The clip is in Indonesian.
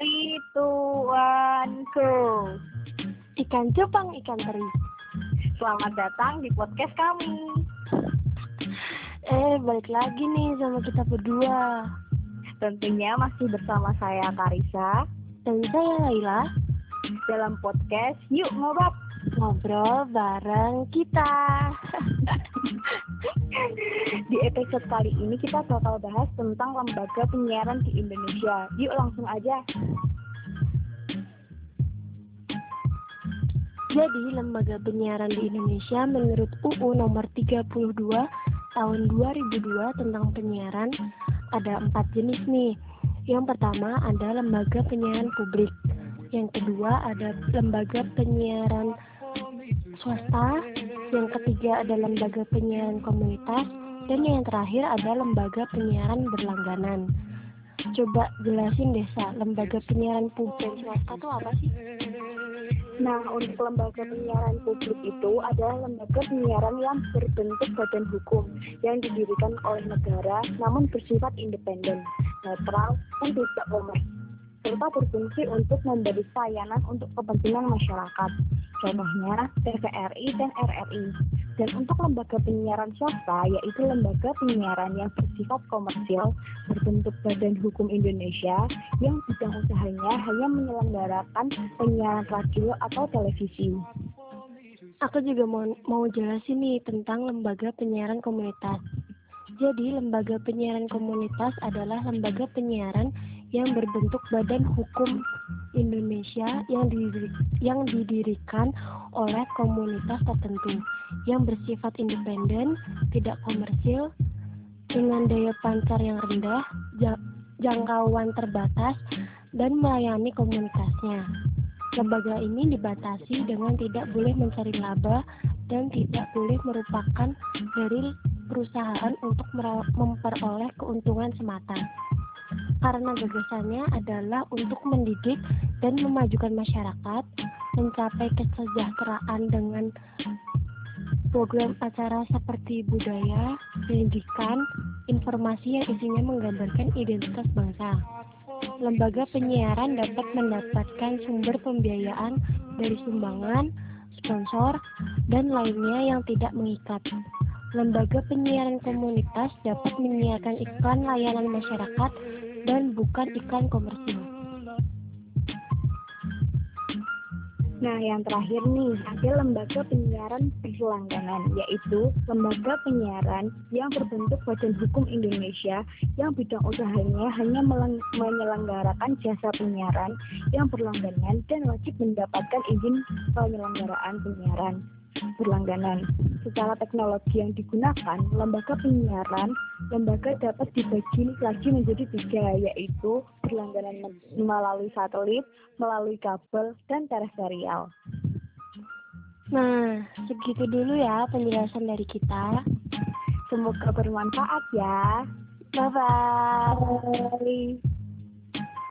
Three, two, one, go. Ikan cupang, ikan teri. Selamat datang di podcast kami. Eh, balik lagi nih sama kita berdua. Tentunya masih bersama saya Karisa Dan saya Laila, dalam podcast Yuk Ngobab. ngobrol bareng kita. Di episode kali ini kita bakal bahas tentang lembaga penyiaran di Indonesia. Yuk langsung aja. Jadi, lembaga penyiaran di Indonesia menurut UU nomor 32 tahun 2002 tentang penyiaran ada empat jenis nih. Yang pertama ada lembaga penyiaran publik. Yang kedua ada lembaga penyiaran swasta. Yang ketiga ada lembaga penyiaran komunitas. Dan yang terakhir ada lembaga penyiaran berlangganan. Coba jelasin desa, lembaga penyiaran publik swasta itu apa sih? Nah, untuk lembaga penyiaran publik itu adalah lembaga penyiaran yang berbentuk badan hukum yang didirikan oleh negara namun bersifat independen, netral, dan tidak komersial serta berfungsi untuk memberi pelayanan untuk kepentingan masyarakat. Contohnya TVRI dan RRI. Dan untuk lembaga penyiaran swasta yaitu lembaga penyiaran yang bersifat komersial berbentuk Badan Hukum Indonesia yang bidang usahanya hanya menyelenggarakan penyiaran radio atau televisi. Aku juga mau, mau jelasin nih tentang lembaga penyiaran komunitas. Jadi, lembaga penyiaran komunitas adalah lembaga penyiaran yang berbentuk badan hukum Indonesia yang, yang didirikan oleh komunitas tertentu yang bersifat independen, tidak komersil, dengan daya pancar yang rendah, ja- jangkauan terbatas, dan melayani komunitasnya. Lembaga ini dibatasi dengan tidak boleh mencari laba dan tidak boleh merupakan dari perusahaan untuk memperoleh keuntungan semata. Karena gagasannya adalah untuk mendidik dan memajukan masyarakat, mencapai kesejahteraan dengan program acara seperti budaya, pendidikan, informasi yang isinya menggambarkan identitas bangsa. Lembaga penyiaran dapat mendapatkan sumber pembiayaan dari sumbangan, sponsor, dan lainnya yang tidak mengikat. Lembaga penyiaran komunitas dapat menyiarkan iklan layanan masyarakat bukan iklan komersil. Nah, yang terakhir nih, ada lembaga penyiaran berlangganan, yaitu lembaga penyiaran yang berbentuk Badan Hukum Indonesia yang bidang usahanya hanya menyelenggarakan jasa penyiaran yang berlangganan dan wajib mendapatkan izin penyelenggaraan penyiaran berlangganan. Secara teknologi yang digunakan, lembaga penyiaran, lembaga dapat dibagi lagi menjadi tiga, yaitu berlangganan melalui satelit, melalui kabel, dan terestrial. Nah, segitu dulu ya penjelasan dari kita. Semoga bermanfaat ya. Bye-bye. Bye.